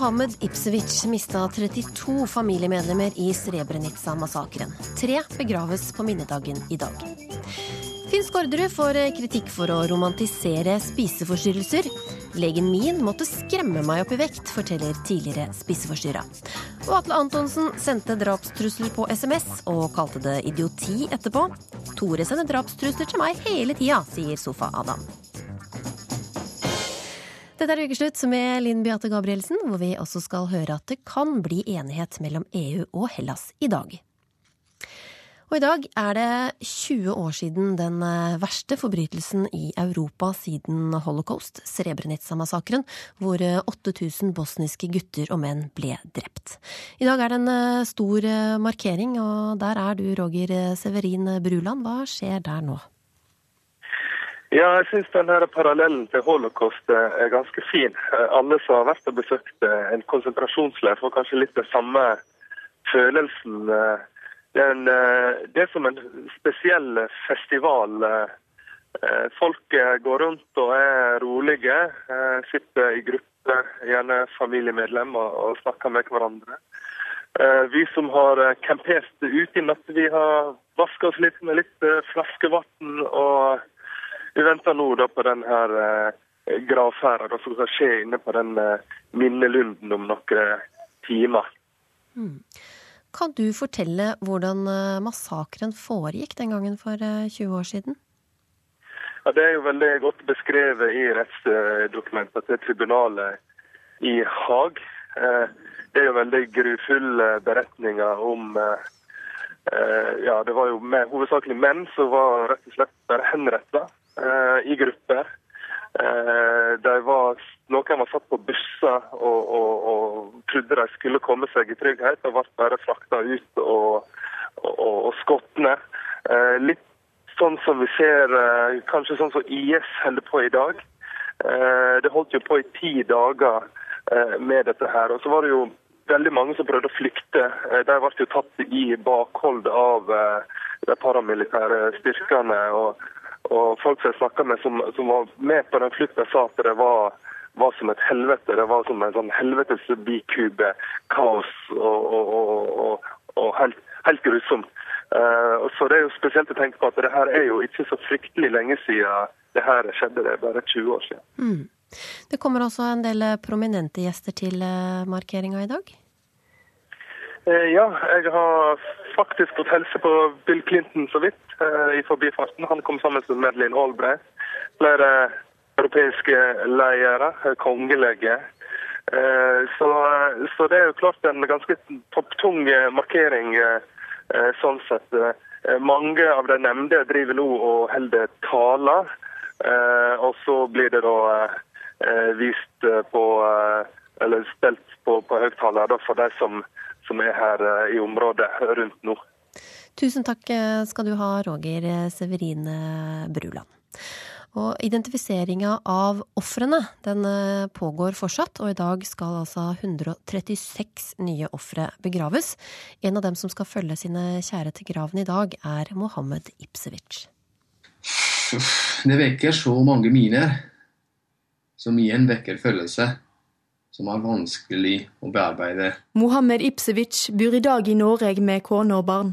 Mohammed Ipsevic mista 32 familiemedlemmer i Srebrenica-massakren. Tre begraves på minnedagen i dag. Finn Skårderud får kritikk for å romantisere spiseforstyrrelser. Legen min måtte skremme meg opp i vekt, forteller tidligere spiseforstyrra. Og Atle Antonsen sendte drapstrusler på SMS og kalte det idioti etterpå. Tore sender drapstrusler til meg hele tida, sier Sofa-Adam. Dette er Ukeslutt med Linn Beate Gabrielsen, hvor vi også skal høre at det kan bli enighet mellom EU og Hellas i dag. Og i dag er det 20 år siden den eh, verste forbrytelsen i Europa siden holocaust, Srebrenica-massakren, hvor 8000 eh, bosniske gutter og menn ble drept. I dag er det en eh, stor markering, og der er du, Roger Severin Bruland. Hva skjer der nå? Ja, jeg syns denne parallellen til holocaust er ganske fin. Alle som har vært og besøkt en konsentrasjonsleir, får kanskje litt den samme følelsen. Det er, det er som en spesiell festival. Folk går rundt og er rolige, sitter i grupper, gjerne familiemedlemmer, og snakker med hverandre. Vi som har campert ute i natt, vi har vaska oss litt med litt flaskevann. og vi venter nå da på den her eh, gravferda som skal skje inne på den eh, minnelunden om noen timer. Mm. Kan du fortelle hvordan eh, massakren foregikk den gangen for 20 eh, år siden? Ja, Det er jo veldig godt beskrevet i rettsdokumentet til tribunalet i Haag. Eh, det er jo veldig grufulle beretninger om ja, Det var jo hovedsakelig menn som var rett og slett bare henretta. Eh, i grupper. Eh, var, noen var satt på busser og, og, og, trodde de skulle komme seg i trygghet, og ble bare frakta ut og, og skutt ned. Eh, litt sånn som vi ser, kanskje sånn som IS holder på i dag. Det holdt jo på i ti dager med dette her. Og så var det jo veldig mange som prøvde å flykte. De ble jo tatt i bakhold av de paramilitære styrkene. og og folk som jeg snakka med som, som, var med på den flukta, sa at det var, var, som et helvete. Det var som en sånn helvetes bikube. Kaos og, og, og, og helt, helt, grusomt. Uh, så det er jo spesielt å tenke på at det her er jo ikke så fryktelig lenge siden det her skjedde. Det er bare 20 år siden. Mm. Det kommer også en del prominente gjester til eh, markeringa i dag? Uh, ja, jeg har faktisk fått helse på Bill Clinton så vidt uh, i forbifarten. Han kom sammen med Madeleine Albright. Flere europeiske ledere, kongelige. Uh, så, så, det er jo klart en ganske topptung markering sånn sett. mange av de nevnte driver nå og holder taler. og så blir det da vist på eller spilt på, på høyttaler for de som som er her eh, i området rundt nå. Tusen takk skal du ha, Roger Severine Bruland. Og Identifiseringa av ofrene den eh, pågår fortsatt, og i dag skal altså 136 nye ofre begraves. En av dem som skal følge sine kjære til graven i dag, er Mohammed Ipsevic. Det vekker så mange miner, som igjen vekker følelser som er vanskelig å bearbeide. Mohammed Ipsevic bor i dag i Norge med kone og barn.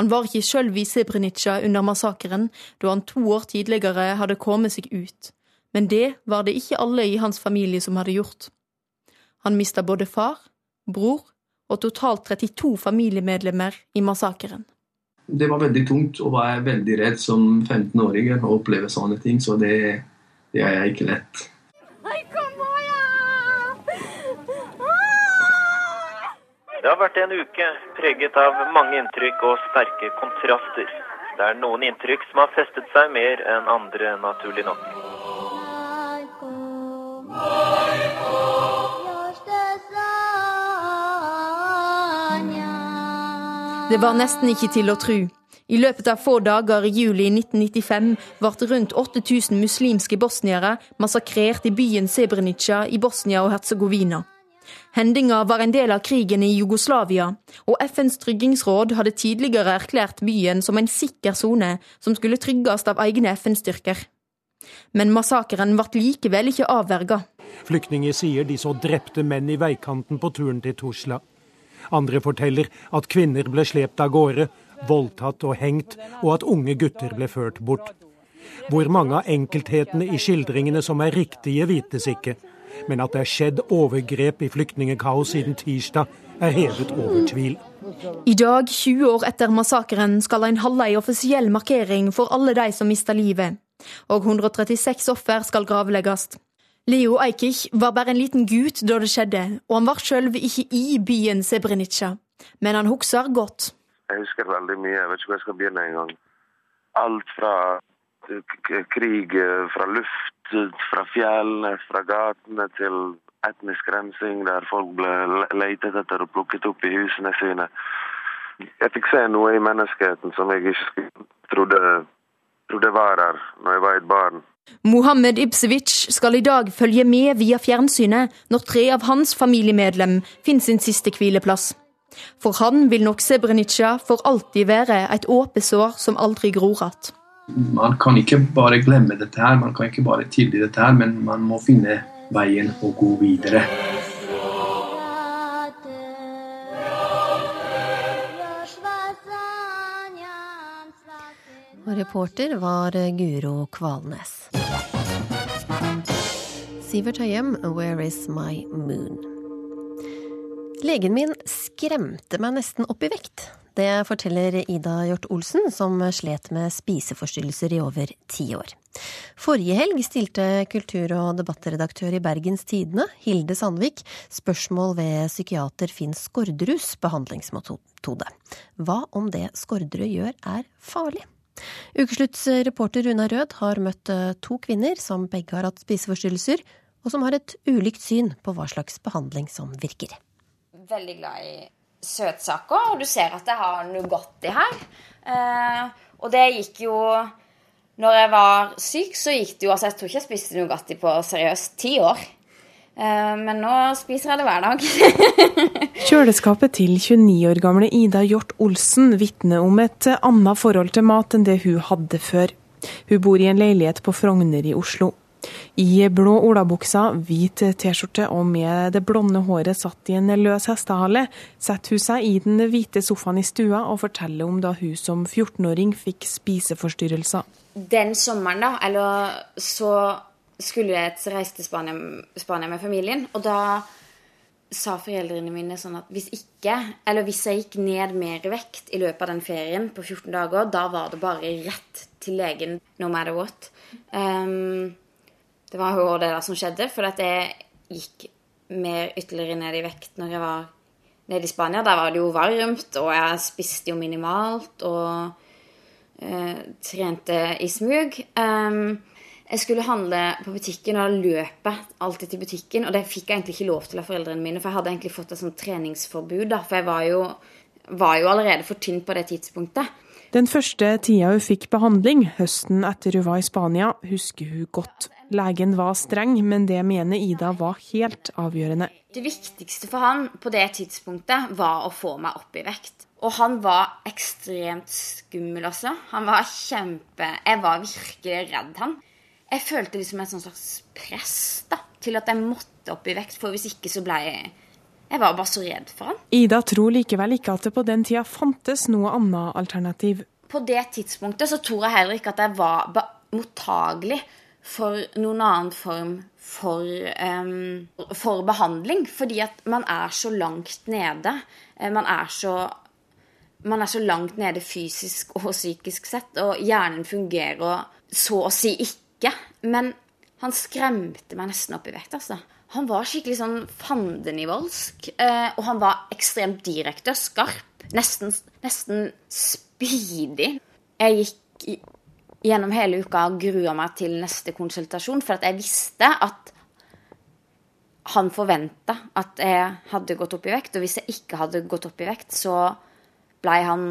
Han var ikke sjøl i Srebrenica under massakren, da han to år tidligere hadde kommet seg ut, men det var det ikke alle i hans familie som hadde gjort. Han mista både far, bror og totalt 32 familiemedlemmer i massakren. Det var veldig tungt å være veldig redd som 15-åring og oppleve sånne ting, så det, det er ikke lett. Det har vært en uke preget av mange inntrykk og sterke kontraster. Det er noen inntrykk som har festet seg mer enn andre, naturlig nok. Det var nesten ikke til å tro. I løpet av få dager i juli 1995 ble rundt 8000 muslimske bosniere massakrert i byen Sebrenica i Bosnia og Herzegovina. Hendinga var en del av krigen i Jugoslavia, og FNs tryggingsråd hadde tidligere erklært byen som en sikker sone som skulle trygges av egne FN-styrker. Men massakren ble likevel ikke avverga. Flyktninger sier de så drepte menn i veikanten på turen til Tusla. Andre forteller at kvinner ble slept av gårde, voldtatt og hengt, og at unge gutter ble ført bort. Hvor mange av enkelthetene i skildringene som er riktige, vites ikke. Men at det er skjedd overgrep i flyktningekaos siden tirsdag, er hevet over tvil. I dag, 20 år etter massakren, skal en holde en offisiell markering for alle de som mista livet. Og 136 offer skal gravlegges. Leo Ajkic var bare en liten gutt da det skjedde, og han var sjøl ikke i byen Sebrenica. Men han husker godt. Jeg husker veldig mye. Jeg vet ikke hvor jeg skal begynne engang. Alt fra krig eh, fra luft, fra fjellene, fra gatene til etnisk rensing, der folk ble letet etter og plukket opp i husene sine. Jeg fikk se noe i menneskeheten som jeg ikke trodde, trodde var der når jeg var et barn. Mohammed Ibsevic skal i dag følge med via fjernsynet når tre av hans familiemedlem finner sin siste hvileplass. For han vil nok Sebrenica for alltid være et åpesår som aldri gror igjen. Man kan ikke bare glemme dette her, man kan ikke bare tilgi dette her, men man må finne veien å gå videre. Og reporter var Guro Kvalnes. Sivert Høyem, 'Where is my moon'? Legen min skremte meg nesten opp i vekt. Det forteller Ida Hjort Olsen, som slet med spiseforstyrrelser i over ti år. Forrige helg stilte kultur- og debattredaktør i Bergens Tidende, Hilde Sandvik, spørsmål ved psykiater Finn Skårderuds behandlingsmetode. Hva om det Skårderud gjør er farlig? Ukeslutts reporter Runa Rød har møtt eh, to kvinner som begge har hatt spiseforstyrrelser, og som har et ulikt syn på hva slags behandling som virker. Veldig glad i søtsaker, og du ser at jeg har Nugatti her. Eh, og det gikk jo Når jeg var syk, så gikk det jo Altså, jeg tror ikke jeg spiste Nugatti på seriøst ti år. Eh, men nå spiser jeg det hver dag. Kjøleskapet til 29 år gamle Ida Hjort Olsen vitner om et annet forhold til mat enn det hun hadde før. Hun bor i en leilighet på Frogner i Oslo. I blå olabuksa, hvit T-skjorte og med det blonde håret satt i en løs hestehale, setter hun seg i den hvite sofaen i stua og forteller om da hun som 14-åring fikk spiseforstyrrelser. Den sommeren, da, eller så skulle jeg reise til Spania, Spania med familien. Og da sa foreldrene mine sånn at hvis ikke, eller hvis jeg gikk ned mer vekt i løpet av den ferien på 14 dager, da var det bare rett til legen no matter what. Um, det var jo det der som skjedde, for at jeg gikk mer ytterligere ned i vekt når jeg var nede i Spania. Der var det jo varmt, og jeg spiste jo minimalt og eh, trente i smug. Um, jeg skulle handle på butikken, og da løp jeg alltid til butikken. Og det fikk jeg egentlig ikke lov til av foreldrene mine, for jeg hadde egentlig fått et sånt treningsforbud. da, For jeg var jo, var jo allerede for tynn på det tidspunktet. Den første tida hun fikk behandling, høsten etter hun var i Spania, husker hun godt. Legen var streng, men det mener Ida var helt avgjørende. Det viktigste for han på det tidspunktet var å få meg opp i vekt. Og han var ekstremt skummel også. Han var kjempe Jeg var virkelig redd han. Jeg følte liksom et slags press da, til at jeg måtte opp i vekt, for hvis ikke så ble jeg Jeg var bare så redd for han. Ida tror likevel ikke at det på den tida fantes noe annet alternativ. På det tidspunktet så tror jeg heller ikke at jeg var mottagelig for noen annen form for, um, for, behandling. Fordi at man er så langt nede. Eh, man er så, man er så langt nede fysisk og psykisk sett, og hjernen fungerer så å si ikke. Men han skremte meg nesten opp i vekt, altså. Han var skikkelig sånn fandenivoldsk. Eh, og han var ekstremt direkte skarp. Nesten, nesten speedy. Jeg gikk gjennom hele uka og grua meg til neste konsultasjon, for jeg visste at han forventa at jeg hadde gått opp i vekt. Og hvis jeg ikke hadde gått opp i vekt, så blei han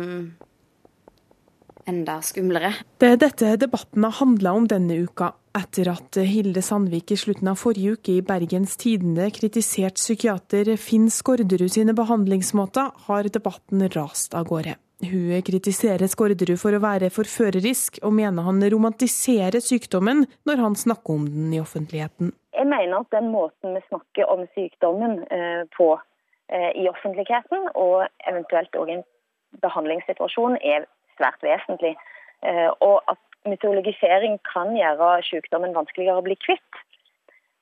enda skumlere. Det er dette debatten har handla om denne uka. Etter at Hilde Sandvik i slutten av forrige uke i Bergens Tidende kritiserte psykiater Finn Skårderud sine behandlingsmåter, har debatten rast av gårde. Hun kritiserer Skårderud for å være forførerisk, og mener han romantiserer sykdommen når han snakker om den i offentligheten. Jeg mener at den måten vi snakker om sykdommen eh, på eh, i offentligheten, og eventuelt òg en behandlingssituasjon, er svært vesentlig. Eh, og at mytologisering kan gjøre sykdommen vanskeligere å bli kvitt.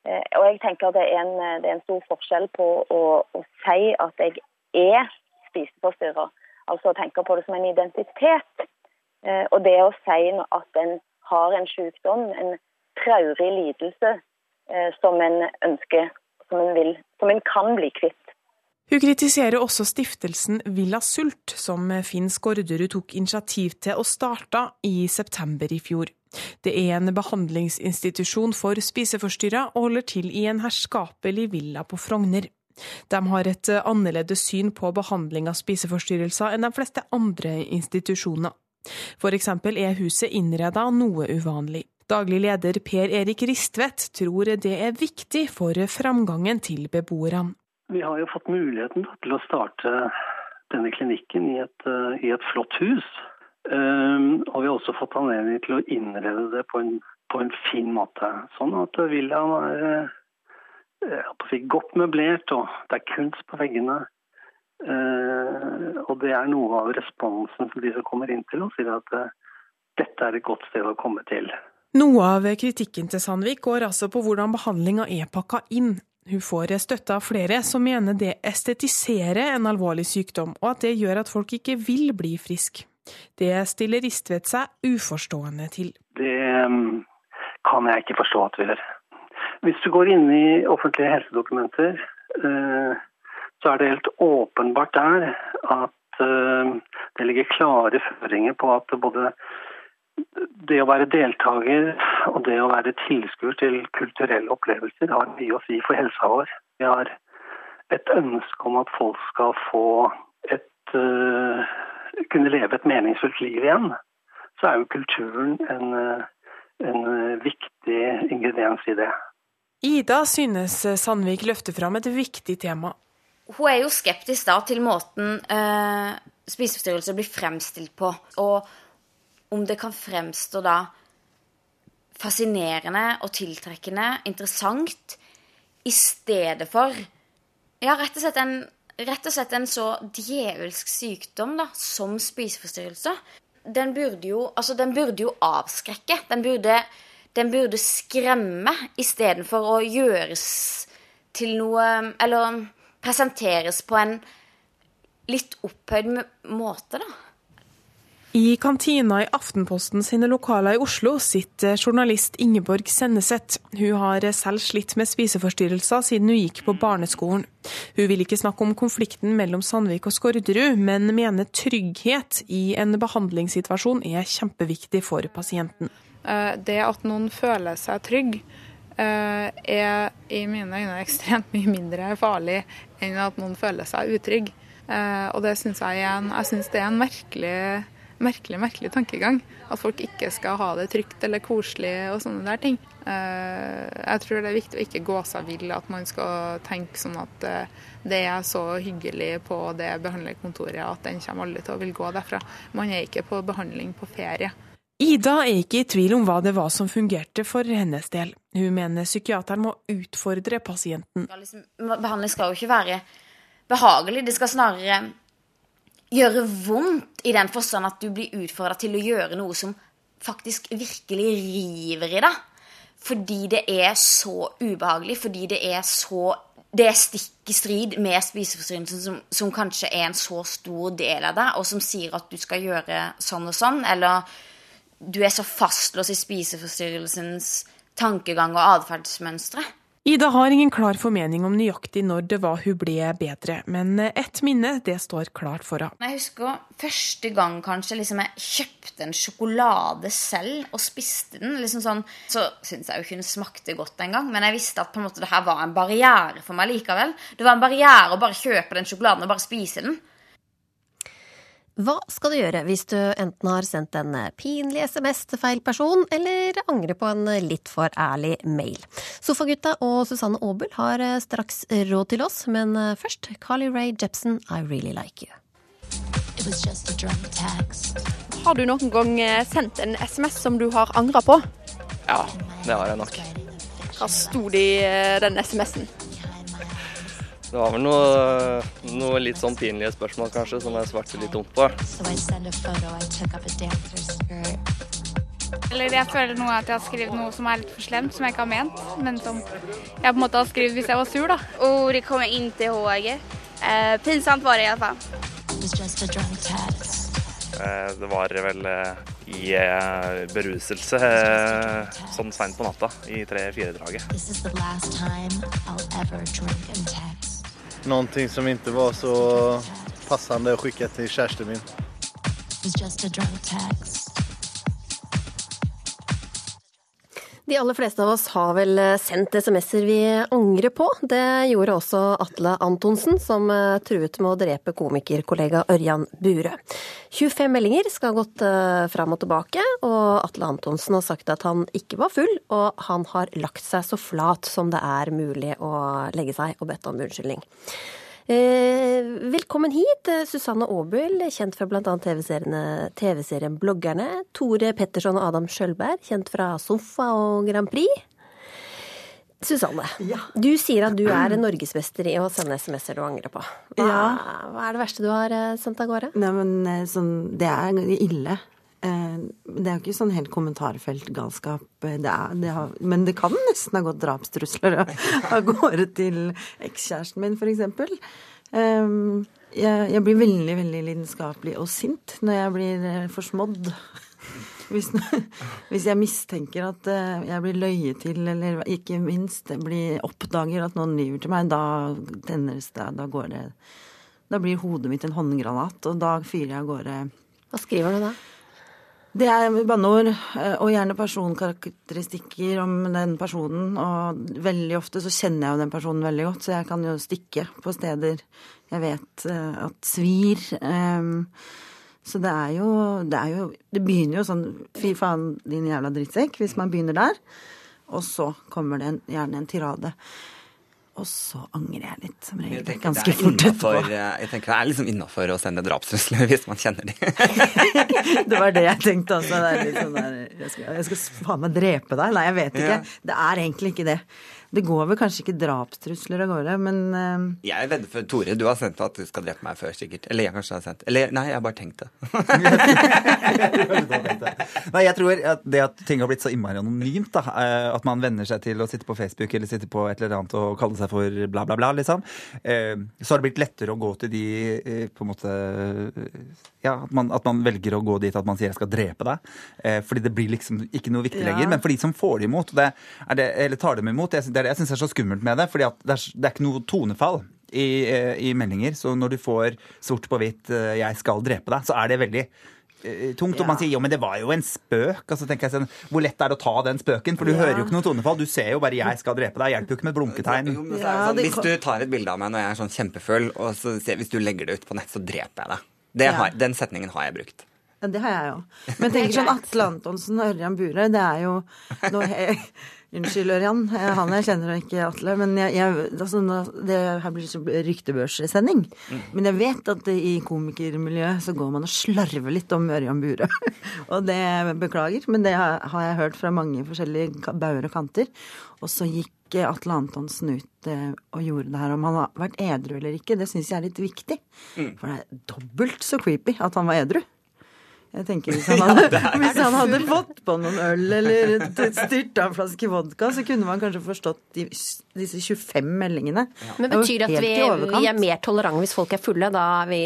Eh, og jeg tenker det er en, det er en stor forskjell på å, å si at jeg er spiseforstyrra, altså å tenke på det som en identitet. Eh, og det å si at en har en sykdom, en traurig lidelse eh, som en ønsker, som en, vil, som en kan bli kvitt. Hun kritiserer også stiftelsen Villa Sult, som Finn Skårderud tok initiativ til og starta i september i fjor. Det er en behandlingsinstitusjon for spiseforstyrra og holder til i en herskapelig villa på Frogner. De har et annerledes syn på behandling av spiseforstyrrelser enn de fleste andre institusjoner. Eksempel er huset innreda noe uvanlig. Daglig leder Per Erik Ristvedt tror det er viktig for framgangen til beboerne. Vi har jo fått muligheten til å starte denne klinikken i et, i et flott hus. Um, og vi har også fått anledning til å innrede det på en, på en fin måte. Sånn at villaen er uh, godt møblert, og det er kunst på veggene. Uh, og det er noe av responsen som de som kommer inn til oss, sier at uh, dette er et godt sted å komme til. Noe av kritikken til Sandvik går altså på hvordan behandlinga er pakka inn. Hun får støtte av flere som mener det estetiserer en alvorlig sykdom, og at det gjør at folk ikke vil bli friske. Det stiller Ristvedt seg uforstående til. Det um, kan jeg ikke forstå at vi gjør. Hvis du går inn i offentlige helsedokumenter, uh, så er det helt åpenbart der at uh, det ligger klare føringer på at både det å være deltaker og det å være tilskuer til kulturelle opplevelser har mye å si for helsa vår. Vi har et ønske om at folk skal få et uh, kunne leve et meningsfullt liv igjen, så er jo kulturen en, en viktig ingrediens i det. Ida synes Sandvik løfter fram et viktig tema. Hun er jo skeptisk da til måten eh, spiseforstyrrelser blir fremstilt på, og om det kan fremstå da fascinerende og tiltrekkende, interessant, i stedet for ja, rett og slett en og slett en så djevelsk sykdom da, som spiseforstyrrelse. Den burde jo, altså, den burde jo avskrekke. Den burde, den burde skremme istedenfor å gjøres til noe Eller presenteres på en litt opphøyd måte, da. I kantina i Aftenposten sine lokaler i Oslo sitter journalist Ingeborg Senneset. Hun har selv slitt med spiseforstyrrelser siden hun gikk på barneskolen. Hun vil ikke snakke om konflikten mellom Sandvik og Skårderud, men mener trygghet i en behandlingssituasjon er kjempeviktig for pasienten. Eh, det at noen føler seg trygg, eh, er i mine øyne ekstremt mye mindre farlig enn at noen føler seg utrygg. Eh, og det syns jeg, jeg synes det er en merkelig merkelig, merkelig tankegang. At folk ikke skal ha det trygt eller koselig og sånne der ting. Eh, jeg tror det er viktig å ikke gå seg vill, at man skal tenke sånn at eh, det er så hyggelig på det behandlerkontoret at den kommer alle til å vil gå derfra. Man er ikke på behandling på ferie. Ida er ikke i tvil om hva det var som fungerte for hennes del. Hun mener psykiateren må utfordre pasienten. Liksom, behandling skal jo ikke være behagelig, det skal snarere gjøre vondt i den forstand at du blir utfordra til å gjøre noe som faktisk virkelig river i deg. Fordi det er så ubehagelig, fordi det er så Det er stikk i strid med spiseforstyrrelsen, som, som, kanskje er en så stor del av deg, og som sier at du skal gjøre sånn og sånn, eller du er så fastlåst i spiseforstyrrelsens tankegang og atferdsmønstre. Ida har ingen klar formening om nøyaktig når det var hun ble bedre, men ett minne det står klart for henne. Jeg husker første gang kanskje liksom jeg kjøpte en sjokolade selv og spiste den. liksom sånn, Så syntes jeg jo ikke den smakte godt engang, men jeg visste at på en måte det her var en barriere for meg likevel. Det var en barriere å bare kjøpe den sjokoladen og bare spise den. Hva skal du gjøre hvis du enten har sendt en pinlig SMS til feil person, eller angrer på en litt for ærlig mail? Sofagutta og Susanne Aabel har straks råd til oss, men først Carly Rae Jepsen, I Really Like You. Har du noen gang eh, sendt en SMS som du har angra på? Ja, det har jeg nok. Hva sto det i eh, den SMS-en? Det var vel noe, noe litt sånn pinlige spørsmål kanskje, som jeg svarte litt dumt på. Eller jeg føler noe at jeg har skrevet noe som er litt for slemt, som jeg ikke har ment. Men som jeg på en måte har skrevet hvis jeg var sur, da. Oh, det kommer jeg ikke ihåg. Eh, pinsamt var det i alle fall. Eh, Det var vel eh, i eh, beruselse eh, sånn seint på natta i tre-fire-draget. Någonting som inte var så passande att skicka till kärsten min. De aller fleste av oss har vel eh, sendt SMS-er vi angrer på. Det gjorde også Atle Antonsen, som eh, truet med å drepe komikerkollega Ørjan Bure. 25 meldinger skal ha gått eh, fram og tilbake, og Atle Antonsen har sagt at han ikke var full, og han har lagt seg så flat som det er mulig å legge seg, og bedt om unnskyldning. Eh, velkommen hit, eh, Susanne Aabel, kjent fra bl.a. TV-serien TV Bloggerne. Tore Petterson og Adam Skjølberg, kjent fra Sofa og Grand Prix. Susanne, du sier at du er norgesmester i å sende SMS-er du angrer på. Hva, Ja. hva er det verste du har eh, sendt av gårde? Nei, men sånn, det er ille. Eh, Det er jo ikke sånn helt kommentarfeltgalskap, eh, det men det kan nesten ha gått drapstrusler av gårde til ekskjæresten min, for eksempel. Eh, Jeg, jeg blir veldig, veldig lidenskapelig og sint når jeg blir eh, forsmådd. Hvis, hvis jeg mistenker at jeg blir løyet til, eller ikke minst blir, oppdager at noen lyver til meg, da tennes det, da går det Da blir hodet mitt en håndgranat, og da fyrer jeg av gårde Hva skriver du da? Det er banneord, eh, og gjerne personkarakteristikker om den personen. Og veldig ofte så kjenner jeg jo den personen veldig godt, så jeg kan jo stikke på steder jeg vet eh, at svir. Så det er jo Det, er jo, det begynner jo sånn Fy faen, din jævla drittsekk, hvis man begynner der. Og så kommer det gjerne en tirade. Og så angrer jeg litt, som regel. Ganske fort innenfor, etterpå. eh, jeg tenker det er liksom innafor å sende drapstrusler hvis man kjenner de. Det var det jeg tenkte også. Det er litt sånn der, jeg skal, jeg skal faen meg drepe deg. Nei, jeg vet ikke. Ja. Det er egentlig ikke det. Det går vel kanskje ikke drapstrusler av gårde, men uh... Jeg er vedder for Tore, du har sendt at du skal drepe meg før, sikkert. Eller jeg kanskje har sendt. Eller nei, jeg har bare tenkt det. Nei, jeg tror at det at ting har blitt så innmari anonymt, da, eh, at man venner seg til å sitte på Facebook eller sitte på et eller annet og kalle seg for bla, bla, bla, liksom, eh, så har det blitt lettere å gå til de eh, på en måte Ja, at man, at man velger å gå dit at man sier 'jeg skal drepe deg', eh, fordi det blir liksom ikke noe viktig Ja. lenger. Men for de som får det imot, det det, eller tar dem imot, det, det jeg syns er så skummelt med det, fordi det er, det er ikke noe tonefall. I, eh, I meldinger. Så når du får sort på hvitt eh, 'jeg skal drepe deg', så er det veldig eh, tungt. Og man sier jo, men det var jo en spøk. Og så tenker jeg sånn, Hvor lett er det å ta den spøken? For du Ja. hører jo ikke noe tonefall. Du ser jo bare 'jeg skal drepe deg'. Hjelper jo ikke med blunketegn. Jo, det sånn, hvis du tar et bilde av meg når jeg er sånn kjempefull, og så ser, hvis du legger det ut på nett, så dreper jeg deg. Det Ja. har, den setningen har jeg brukt. ja, det har jeg jo. Men tenker sånn Atle Antonsen og Ørjan Bure, det er jo noe he, Unnskyld, Ørjan. eh, Han jeg kjenner ikke Atle. Men jeg, jeg, altså, det her blir så ryktebørssending. Men jeg vet at i komikermiljøet så går man og slarver litt om Ørjan Bure. og det beklager, men det har, jeg hørt fra mange forskjellige bauger og kanter. Og så gikk eh, Atle Antonsen ut eh, og gjorde det her. Om han har vært edru eller ikke, det syns jeg er litt viktig. For det er dobbelt så creepy at han var edru. Jeg tenker Hvis han hadde, er hvis han hadde fått på noen øl eller styrta en flaske vodka, så kunne man kanskje forstått de, disse 25 meldingene. Men Det er betyr det at vi, vi er mer tolerante hvis folk er fulle? Da er, vi,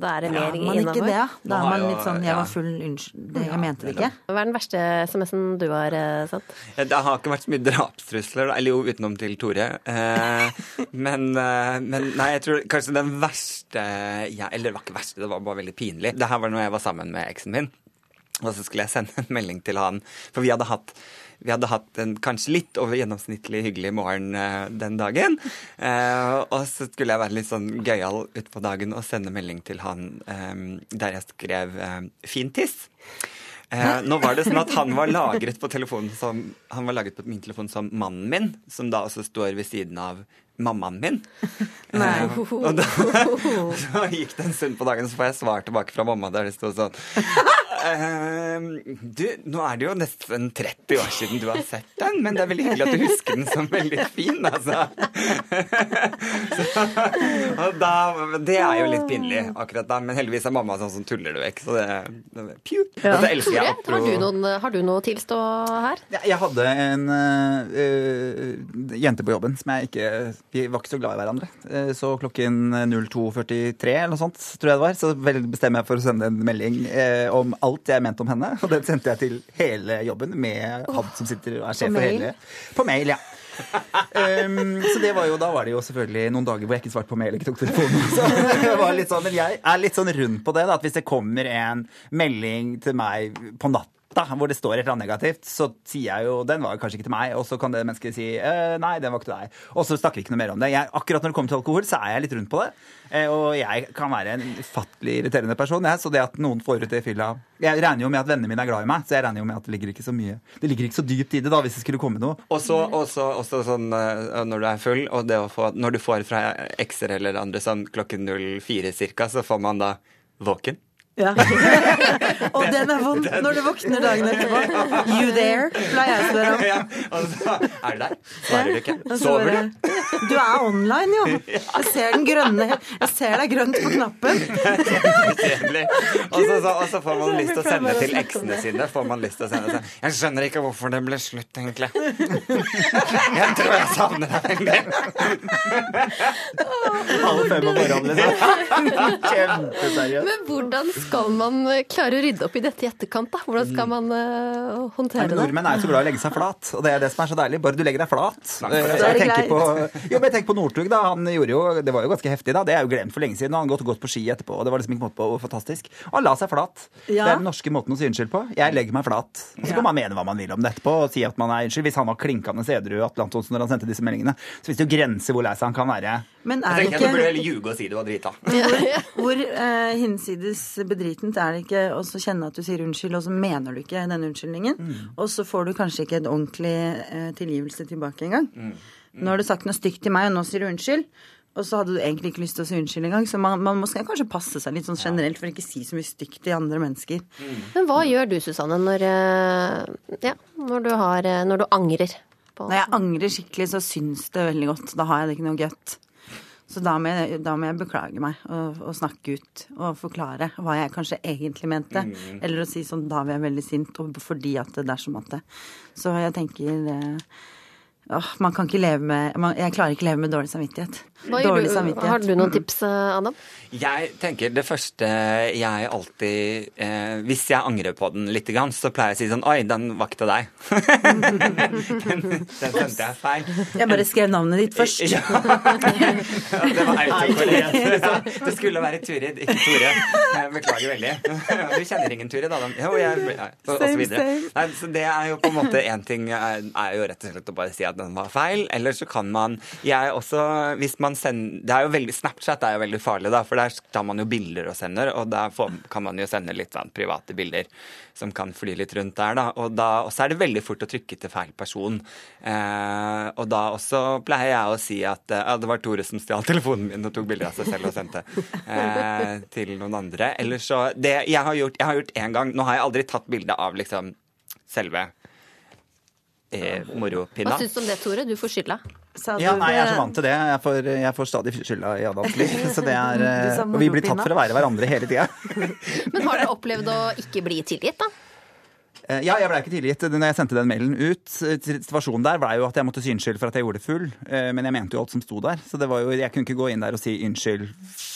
da er det mer ja, man ikke det? Da er man litt sånn 'jeg var full, unnskyld'. Jeg mente det ikke. Hva er den verste SMS-en du har eh, sendt? Det har ikke vært så mye drapstrusler, eller jo, utenom til Tore. Eh, men, eh, men nei, jeg tror kanskje den verste ja, Eller det var ikke verste, det var bare veldig pinlig. Det her var når jeg var sammen med eksen min. Og så skulle jeg sende en melding til han, for vi hadde hatt vi hadde hatt en kanskje litt over gjennomsnittlig hyggelig morgen uh, den dagen. Uh, og så skulle jeg være litt sånn gøyal utpå dagen og sende melding til han um, der jeg skrev eh, 'fin tiss'. Eh, nå var det sånn at han var lagret på telefonen som Han var lagret på min telefon som mannen min, som da også står ved siden av mammaen min. Nei. Eh, og da, så gikk det en stund på dagen, så får jeg svar tilbake fra mamma der det sto sånn eh, Du, nå er det jo nesten 30 år siden du har sett den, men det er veldig hyggelig at du husker den som veldig fin, altså. så, og da, det er jo litt pinlig akkurat da, men heldigvis er mamma sånn som tuller det vekk, så det, det Pju! Ja. Dette elsker jeg. Har du, noen, har du noe å tilstå her? Ja, Jeg hadde en uh, jente på jobben som jeg ikke Vi var ikke så glad i hverandre. Eh, Så klokken 02.43 eller noe sånt, tror jeg det var, så bestemmer jeg for å sende en melding uh, om alt jeg mente om henne. Og den sendte jeg til hele jobben med han som sitter og er sjef for hele På mail, ja. Um, så det var jo, da var det jo selvfølgelig noen dager hvor jeg ikke svarte på mail ikke tok telefonen. Så det var litt sånn, men jeg er litt sånn rund på det, da, at hvis det kommer en melding til meg på natta hvor det står et eller annet negativt, så sier jeg jo den var kanskje ikke til meg, og så kan det mennesket si eh, nei, den var ikke til deg. Og så snakker vi ikke noe mer om det. Jeg, akkurat når det kommer til alkohol, så er jeg litt rundt på det. Eh, og jeg kan være en ufattelig irriterende person, jeg, så det at noen får ut det i fylla Jeg regner jo med at vennene mine er glad i meg, så jeg regner jo med at det ligger ikke så mye Det ligger ikke så dypt i det, da, hvis det skulle komme noe. Og så sånn eh, når du er full, og det å få, når du får fra ekser eller andre sånn klokken 04 cirka, så får man da våken. Ja. Og den er vond når du våkner dagen etterpå. You there? pleier jeg å spørre om. Ja, altså, er du der? Svarer du ikke? Sover du? Du er online, jo. Jeg ser den grønne Jeg ser deg grønt på knappen. Og så, så, og så får man lyst til å sende til eksene sine. Får man lyst til å sende seg. Jeg skjønner ikke hvorfor det ble slutt, egentlig. Jeg tror jeg savner deg veldig. Alle fem om morgenen, liksom. Kjempeseriøst. Men hvordan skal man eh, klare å rydde opp i dette i etterkant? da? Hvordan skal man eh, Nei, håndtere men det? Nordmenn er jo så glad i å legge seg flat, og det er det som er så deilig. Bare du legger deg flat. det. Eh, er Jeg tenker på, jo, men jeg tenker på Northug, da. Han gjorde jo, det var jo ganske heftig, da. Det er jo glemt for lenge siden. Han har gått, gått på ski etterpå, og det var liksom ikke måte på fantastisk. Og han la seg flat. Ja. Det er den norske måten å si unnskyld på. Jeg legger meg flat. Og så kan man mene hva man vil om det etterpå, og si at man er unnskyld. Hvis han var klinkende edru, Atle Antonsen, når han sendte disse meldingene, så det jo grenser hvor lei seg han kan være. Men er jeg tenker at Du burde heller ljuge og si du var drita. hvor eh, hinsides bedritent er det ikke å kjenne at du sier unnskyld, og så mener du ikke den unnskyldningen? Og så får du kanskje ikke en ordentlig eh, tilgivelse tilbake engang. Nå har du sagt noe stygt til meg, og nå sier du unnskyld. Og så hadde du egentlig ikke lyst til å si unnskyld engang. Så man, man skal kanskje passe seg litt sånn generelt for ikke å si så mye stygt til andre mennesker. Men hva gjør du, Susanne, når, eh, ja, når, du, har, eh, når du angrer? På Når jeg angrer skikkelig, så syns det veldig godt. Da har jeg det ikke noe godt. Så da må jeg, da må jeg beklage meg og, og snakke ut og forklare hva jeg kanskje egentlig mente. Mm. Eller å si sånn da var jeg veldig sint, og fordi at det er som at det. Så jeg tenker eh, åh, man kan ikke leve med man, Jeg klarer ikke leve med dårlig samvittighet. Hva gjør dårlig du, samvittighet. har du noen tips, eh, Adam? Jeg tenker det første jeg alltid eh, Hvis jeg angrer på den litt, så pleier jeg å si sånn Oi, den var ikke til deg. den, den sendte jeg feil. Jeg bare skrev navnet ditt først. Ja. Det var autokorrekt. Det skulle være Turid, ikke Tore. Jeg beklager veldig. Du kjenner ingen Turid, Adam? Jo, jeg ja, og, og så videre. Nei, så det er jo på en måte én ting er, er jo rett og slett å bare si at den var feil. Eller så kan man Jeg også, hvis man sender Det er jo veldig Snapchat er jo veldig farlig, da, for der tar man jo bilder og sender, og da kan man jo sende litt sånn private bilder som kan fly litt rundt der, da. Og også er det veldig fort å trykke til feil person. Eh, og da også pleier jeg å si at eh, ja, det var Tore som stjal telefonen min og tok bilder av seg selv og sendte eh, til noen andre. Eller så Det jeg har gjort Jeg har gjort én gang Nå har jeg aldri tatt bilde av liksom selve eh, Hva moropinna. syns du om det, Tore? Du får skylda. Sa Ja, nei, jeg er så vant til det. Jeg får, jeg får stadig skylda i Adams liv. Så det er, eh, og vi blir tatt for å være hverandre hele tida. Men har dere opplevd å ikke bli tilgitt, da? Eh, Ja, jeg ble ikke tilgitt. Når jeg sendte den mailen ut, eh, situasjonen der ble jo at jeg måtte si unnskyld for at jeg gjorde det full. Eh, Men jeg mente jo alt som sto der. Så det var jo, jeg kunne ikke gå inn der og si unnskyld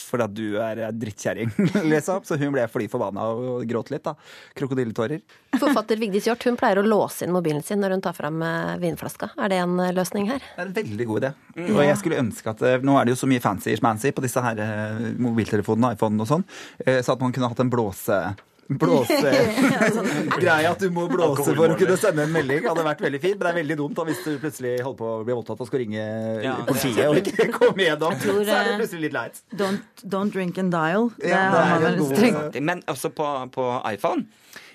for at du er drittkjerring, liksom. Så hun ble fly forbanna og gråt litt, da. Krokodilletårer. Forfatter Vigdis Hjorth hun pleier å låse inn mobilen sin når hun tar fram vinflaska. Er det en løsning her? Det er en veldig god idé. Og jeg skulle ønske at Nå er det jo så mye fancy schmancy på disse her mobiltelefonene, iPhone og sånn, så at man kunne hatt en blåse... Blåsegreie at du må blåse for å kunne sende en melding, hadde vært veldig fint. Men det er veldig dumt da hvis du plutselig holder på å bli voldtatt og skal ringe Ja, politiet og ikke komme gjennom. tror, Så er det eh, plutselig litt leit. Don't, don't drink and dial. Det Ja, det har er man en vel strengt. Men også på, på iPhone.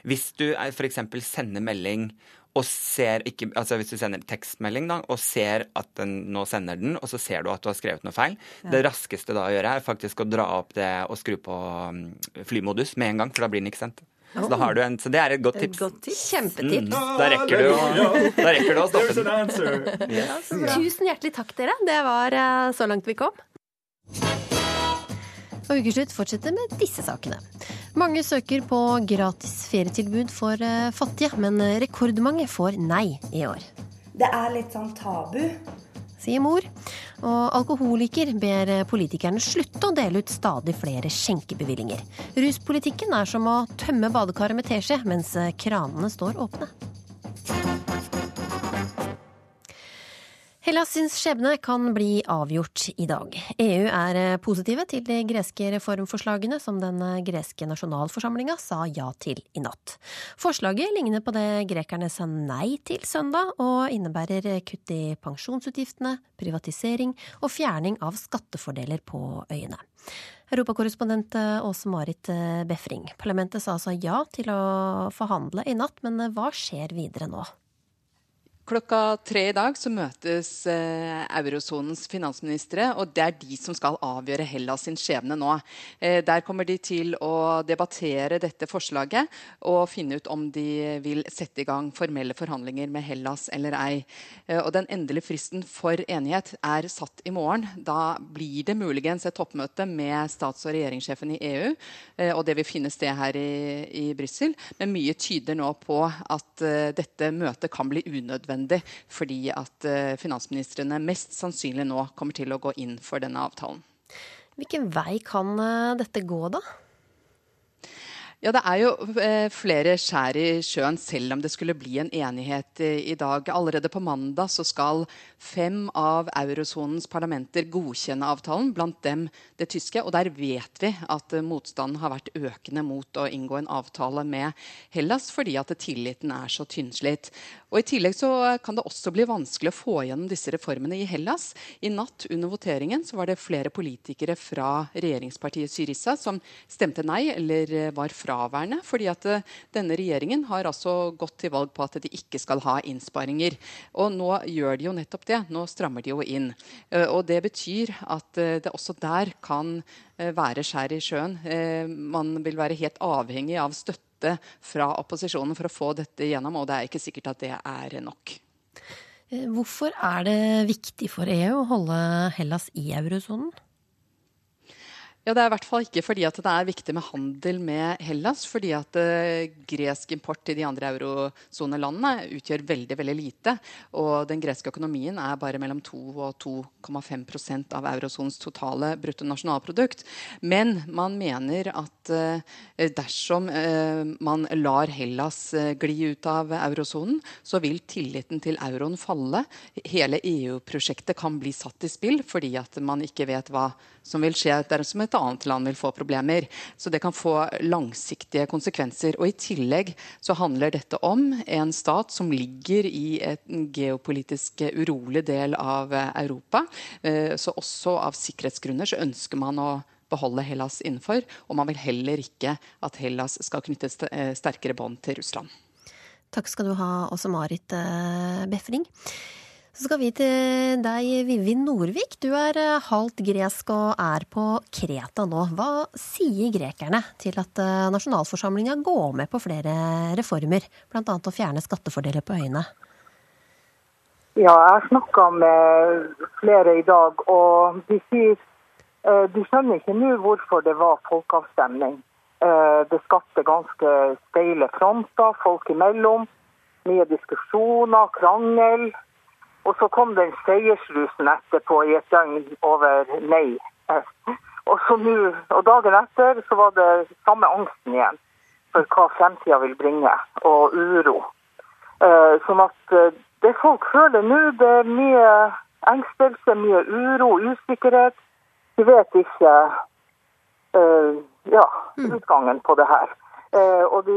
Hvis du f.eks. sender melding og ser ikke, altså Hvis du sender tekstmelding da, og ser at den nå sender den, og så ser du at du har skrevet noe feil ja. Det raskeste da å gjøre er faktisk å dra opp det og skru på mm, flymodus med en gang, for da blir den ikke sendt. Så, da har du en, så det er et godt tips. Et godt tips. Kjempetips. Mm, da, rekker du, da rekker du å stoppe den. Yes. Tusen hjertelig takk, dere. Det var eh, så langt vi kom. Og Ukeslutt fortsetter med disse sakene. Mange søker på gratis ferietilbud for eh, fattige, men rekordmange får nei i år. Det er litt sånn tabu. Sier mor. Og alkoholiker ber politikerne slutte å dele ut stadig flere skjenkebevillinger. Ruspolitikken er som å tømme badekaret med teskje mens kranene står åpne. Hellas sin skjebne kan bli avgjort i dag. EU er eh, positive til de greske reformforslagene som den eh, greske nasjonalforsamlinga sa ja til i natt. Forslaget ligner på det grekerne sa nei til søndag, og innebærer kutt i pensjonsutgiftene, privatisering og fjerning av skattefordeler på øyene. Europakorrespondent eh, Åse Marit Befring, parlamentet sa altså ja til å forhandle i natt, men hva skjer videre nå? Klokka tre i dag så møtes eh, eurosonens finansministre, og det er de som skal avgjøre Hellas sin skjebne nå. Eh, der kommer de til å debattere dette forslaget og finne ut om de vil sette i gang formelle forhandlinger med Hellas eller ei. Eh, og den endelige fristen for enighet er satt i morgen. Da blir det muligens et toppmøte med stats- og regjeringssjefen i EU, eh, og det vil finne sted her i, i Brussel. Men mye tyder nå på at eh, dette møtet kan bli unødvendig nødvendig, fordi at eh, finansministrene mest sannsynlig nå kommer til å gå inn for denne avtalen. Hvilken vei kan eh, dette gå, da? Ja, Det er jo eh, flere skjær i sjøen, selv om det skulle bli en enighet i dag. Allerede på mandag så skal fem av eurosonens parlamenter godkjenne avtalen, blant dem det tyske. Og der vet vi at motstanden har vært økende mot å inngå en avtale med Hellas, fordi at tilliten er så tynnslitt. Og I tillegg så kan det også bli vanskelig å få gjennom disse reformene i Hellas. I natt under voteringen så var det flere politikere fra regjeringspartiet Syriza som stemte nei eller var fraværende. fordi at eh, denne regjeringen har altså gått til valg på at de ikke skal ha innsparinger. Og nå gjør de jo nettopp det. Nå strammer de jo inn. Eh, og det betyr at eh, det også der kan være skjær i sjøen. Man vil være helt avhengig av støtte fra opposisjonen for å få dette gjennom, og det er ikke sikkert at det er nok. Hvorfor er det viktig for EU å holde Hellas i eurosonen? Ja, Det er i hvert fall ikke fordi at det er viktig med handel med Hellas. Fordi at uh, gresk import til de andre eurosonelandene utgjør veldig veldig lite. Og den greske økonomien er bare mellom 2 og 2,5% av eurosonens totale bruttonasjonalprodukt. Men man mener at uh, dersom uh, man lar Hellas gli ut av eurosonen, så vil tilliten til euroen falle. Hele EU-prosjektet kan bli satt i spill fordi at man ikke vet hva som vil skje dersom et annet land vil få problemer. Så det kan få langsiktige konsekvenser. Og I tillegg så handler dette om en stat som ligger i en geopolitisk urolig del av Europa. Eh, så også av sikkerhetsgrunner så ønsker man å beholde Hellas innenfor. Og man vil heller ikke at Hellas skal knytte eh, sterkere bånd til Russland. Takk skal du ha, også Marit eh, Befring. Så skal vi til deg, Vivi Nordvik. Du er eh, halvt gresk og er på Kreta nå. Hva sier grekerne til at eh, nasjonalforsamlinga går med på flere reformer, bl.a. å fjerne skattefordeler på øyene? Ja, jeg har snakka med flere i dag, og de sier eh, de skjønner ikke nå hvorfor det var folkeavstemning. Det skapte ganske steile fronter folk imellom. Mye diskusjoner, krangel. Og så kom den seiersrusen etterpå i et døgn over nei. Og, så nu, og dagen etter så var det samme angsten igjen for hva fremtida vil bringe, og uro. Eh, sånn at eh, det folk føler nå, det er mye engstelse, mye uro, usikkerhet. De vet ikke uh, ja, mm. utgangen på det her. Og de,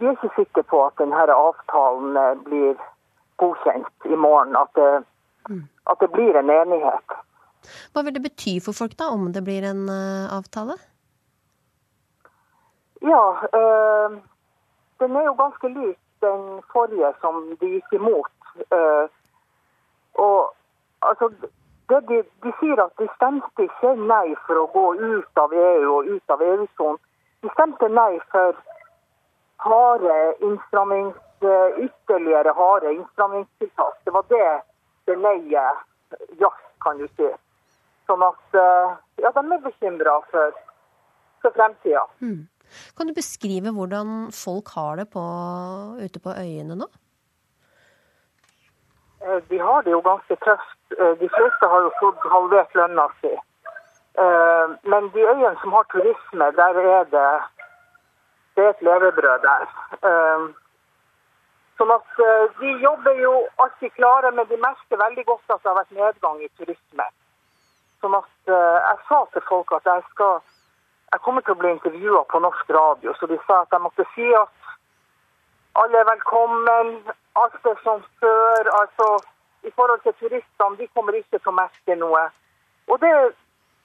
de, er ikke sikre på at denne avtalen blir godkjent i morgen. At det, mm. at det blir en enighet. Hva vil det bety for folk da, om det blir en uh, avtale? Ja, øh, den er jo ganske lik den forrige som de gikk imot. Eh, og altså, det de, de sier at de stemte ikke nei for å gå ut av EU og ut av EU-sonen. De stemte nei for harde innstrammings, ytterligere harde innstrammingstiltak. Det var det det nei-et gjaldt, kan du si. Sånn at eh, ja, de er bekymra for, for fremtida. Mm. Kan du beskrive hvordan folk har det på, ute på øyene nå? Eh, De har det jo ganske tøft. Eh, De fleste har jo fått halvert lønna si. Eh, Men de øyene som har turisme, der er det, det er et levebrød der. Eh, Sånn at eh, De jobber jo alltid klare, men de merker veldig godt at det har vært nedgang i turisme. Sånn at eh, Jeg sa til folk at jeg skal jeg kommer til å bli intervjua på norsk radio, så de sa at jeg måtte si at alle er velkommen, alt er som før. altså I forhold til turistene, de kommer ikke til å merke noe. Og det,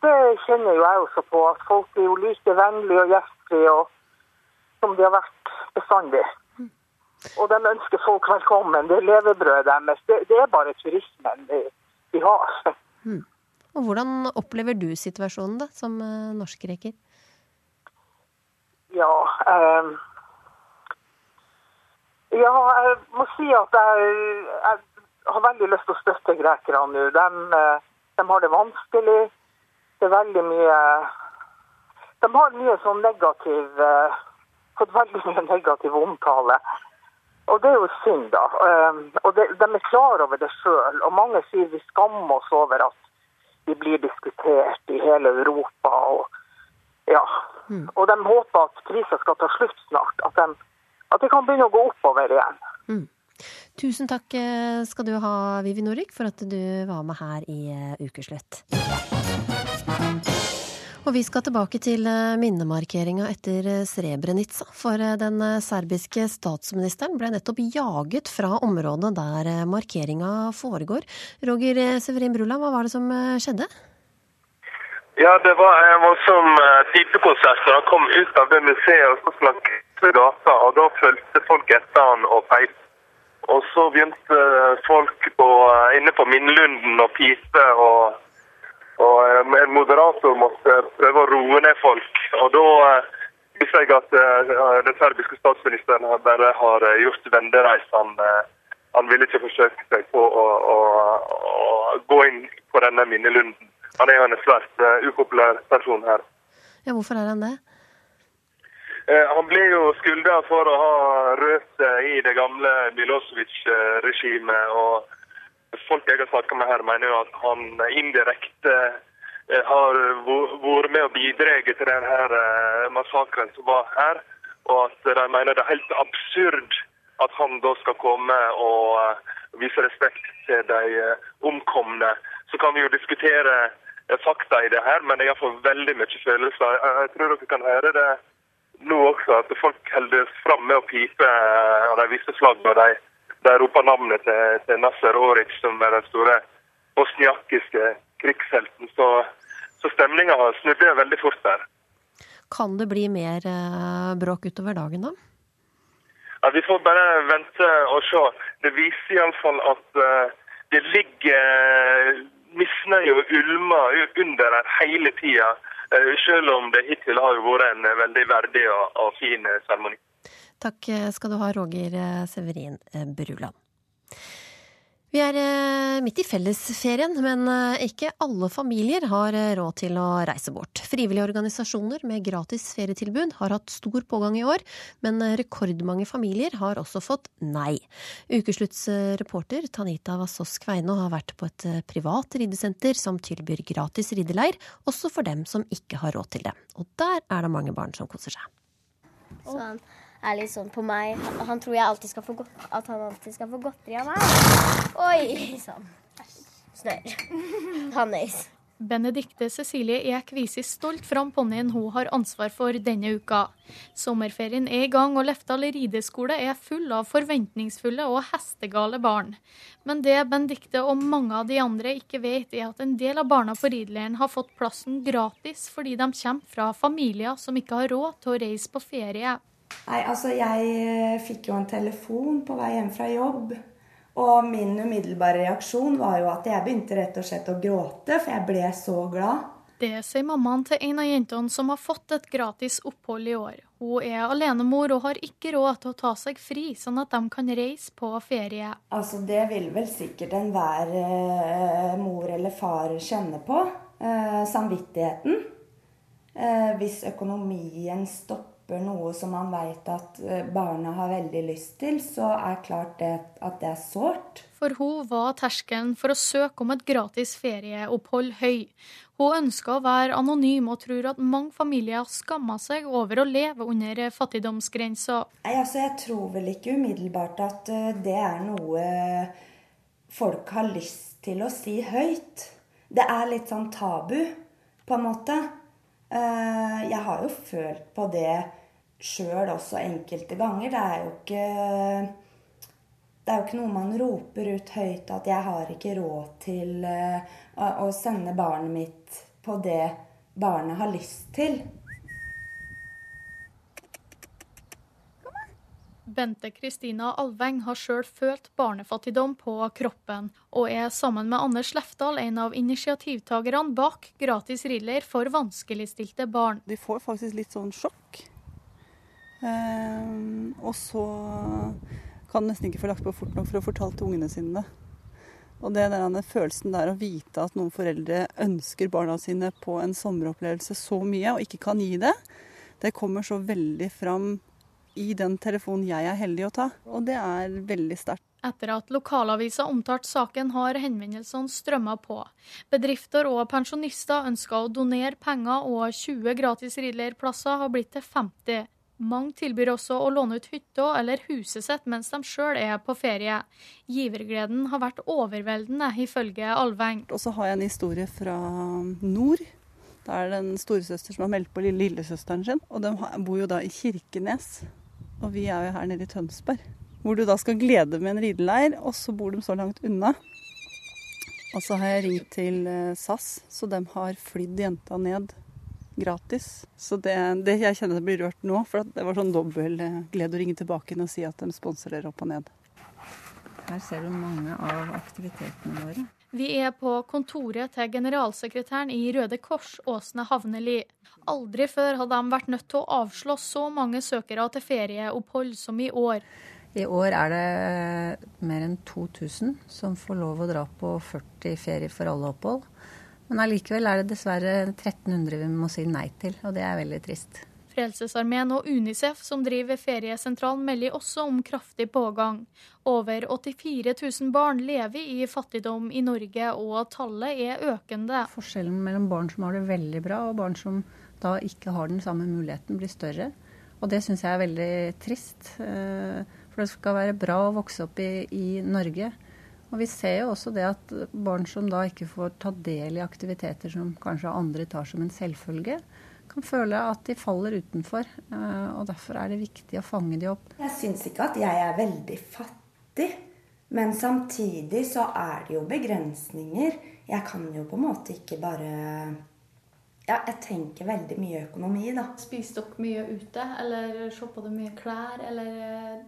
det kjenner jo jeg også på, at folk er jo like vennlige og gjestfrie som de har vært bestandig. Og de ønsker folk velkommen. Det er levebrødet deres. Det, det er bare turismen de, de har. Mm. Og hvordan opplever du situasjonen da, som norsk norskgreker? Ja eh, Ja, jeg må si at jeg, jeg har veldig lyst til å støtte grekerne nå. De, eh, de har det vanskelig. Det er veldig mye De har mye sånn negativ eh, Fått veldig mye negativ omtale. Og det er jo synd, da. Eh, Og de er klar over det sjøl. Og mange sier vi skammer oss over at de blir diskutert i hele Europa. og ja. Og de håper at krisa skal ta slutt snart. At de, at de kan begynne å gå oppover igjen. Mm. Tusen takk eh, skal du ha, Vivi Norik, for at du var med her i eh, Ukeslutt. Og vi skal tilbake til eh, minnemarkeringa etter eh, Srebrenica. For eh, den serbiske statsministeren ble nettopp jaget fra området der markeringa foregår. Roger Severin Brula, hva var det som skjedde? Ja, det var en voldsom pipekonsert. og Han kom ut av det museet og så krysse gata. og Da fulgte folk etter han og peip. Og så begynte folk på, inne på Minnelunden å pipe. og, og eh, en moderator måtte prøve å roe ned folk. Og da uh, viser jeg at uh, den serbiske statsministeren bare har gjort vendereis. Han, han ville ikke forsøke seg på å, å, å gå inn på denne minnelunden. Han er jo en svært upopulær person her. Ja, hvorfor er han det? Eh, han ble jo skylda for å ha rørt i det gamle Milosevic-regimet. og Folk jeg har snakka med her, mener jo at han indirekte eh, har vært med å bidratt til denne eh, massakren som var her. Og at de mener det er helt absurd at han da skal komme og eh, vise respekt til de eh, omkomne. Så kan vi jo diskutere eh, fakta i det her, men jeg har fått veldig mye følelser. Jeg, tror dere kan høre det nå også, at folk holder fram med å pipe eh, og de viser flagg og de, de roper navnet til, til Nasser Oric, som er den store bosniakiske krigshelten. Så, så stemninga snudde veldig fort der. Kan det bli mer eh, bråk utover dagen, da? Ja, vi får bare vente og se. Det viser iallfall at eh, det ligger misnøye og ulmer under her hele tida. eh, selv om det hittil har vært en eh, veldig verdig og, og fin eh, seremoni. Takk skal du ha, Roger Severin Bruland. Vi er eh, midt i fellesferien, men eh, ikke alle familier har eh, råd til å reise bort. Frivillige organisasjoner med gratis ferietilbud har hatt stor pågang i år, men rekordmange familier har også fått nei. Ukeslutts eh, Tanita Vassås Kveino har vært på et privat ridesenter som tilbyr gratis rideleir, også for dem som ikke har råd til det. Og der er det mange barn som koser seg. Så han er litt sånn på meg. Han, han tror jeg alltid skal få at han alltid skal få godteri av meg. Oi sann. Snørr. Hannes. Benedikte Cecilie Eek viser stolt fram ponnien hun har ansvar for denne uka. Sommerferien er i gang, og Lefdal rideskole er full av forventningsfulle og hestegale barn. Men det Benedikte og mange av de andre ikke vet, er at en del av barna på rideleiren har fått plassen gratis fordi de kommer fra familier som ikke har råd til å reise på ferie. Nei, altså jeg eh, fikk jo en telefon på vei hjem fra jobb. Og min umiddelbare reaksjon var jo at jeg begynte rett og slett å gråte, for jeg ble så glad. Det sier mammaen til en av jentene som har fått et gratis opphold i år. Hun er alenemor og har ikke råd til å ta seg fri, sånn at de kan reise på ferie. Altså, det vil vel sikkert enhver eh, mor eller far kjenne på. Eh, samvittigheten. Eh, hvis økonomien stopper noe som man veit at eh, barna har veldig lyst til, så er klart det, at det er sårt. For hun var terskelen for å søke om et gratis ferieopphold høy. Hun ønsker å være anonym og tror at mange familier skammer seg over å leve under fattigdomsgrensa. Altså, jeg tror vel ikke umiddelbart at eh, det er noe folk har lyst til å si høyt. Det er litt sånn tabu, på en måte. Eh, Jeg har jo følt på det sjøl også enkelte ganger. Det er jo ikke det er jo ikke noe man roper ut høyt at 'jeg har ikke råd til eh, å å sende barnet mitt på det barnet har lyst til'. Bente Kristina Alveng har sjøl følt barnefattigdom på kroppen, og er sammen med Anders Lefdal en av initiativtakerne bak gratis riller for vanskeligstilte barn. De får faktisk litt sånn sjokk. Ehm, og så kan nesten ikke få lagt på fort nok for å fortelle til ungene sine det. Og det er den følelsen der å vite at noen foreldre ønsker barna sine på en sommeropplevelse så mye, og ikke kan gi det, det kommer så veldig fram i den telefonen jeg er heldig å ta. Og det er veldig sterkt. Etter at lokalavisa omtalte saken, har henvendelsene strømma på. Bedrifter og pensjonister ønsker å donere penger, og 20 gratis ridleirplasser har blitt til 50. Mange tilbyr også å låne ut hytta eller huset sitt mens de sjøl er på ferie. Givergleden har vært overveldende, ifølge Alveng. Og så har jeg en historie fra nord. Da er det en storesøster som har meldt på lille lillesøsteren sin. Og de bor jo da i Kirkenes. Og vi er jo her nede i Tønsberg. Hvor du da skal glede med en rideleir, og så bor de så langt unna. Og så har jeg ringt til eh, SAS, så de har flydd jenta ned gratis. Så det, det jeg kjenner jeg blir rørt nå, for det var sånn dobbel glede å ringe tilbake inn og si at de sponser opp og ned. Her ser du mange av aktivitetene våre. Vi er på kontoret til generalsekretæren i Røde Kors, Åsne Havneli. Aldri før hadde de vært nødt til å avslå så mange søkere til ferieopphold som i år. I år er det mer enn 2000 som får lov å dra på 40 ferier for alle opphold. Men allikevel er det dessverre 1300 vi må si nei til, og det er veldig trist. Frelsesarmeen og Unicef, som driver feriesentralen, melder også om kraftig pågang. Over 84 000 barn lever i fattigdom i Norge, og tallet er økende. Forskjellen mellom barn som har det veldig bra, og barn som da ikke har den samme muligheten, blir større. Og det syns jeg er veldig trist. eh, For det skal være bra å vokse opp i, i Norge. Og vi ser jo også det at barn som da ikke får ta del i aktiviteter som kanskje andre tar som en selvfølge, kan føle at de faller utenfor. eh, Og derfor er det viktig å fange de opp. Jeg syns ikke at jeg er veldig fattig. Men samtidig så er det jo begrensninger. Jeg kan jo på en måte ikke bare Ja, jeg tenker veldig mye økonomi, da. Spiser dere mye ute, eller shopper dere mye klær, eller eh,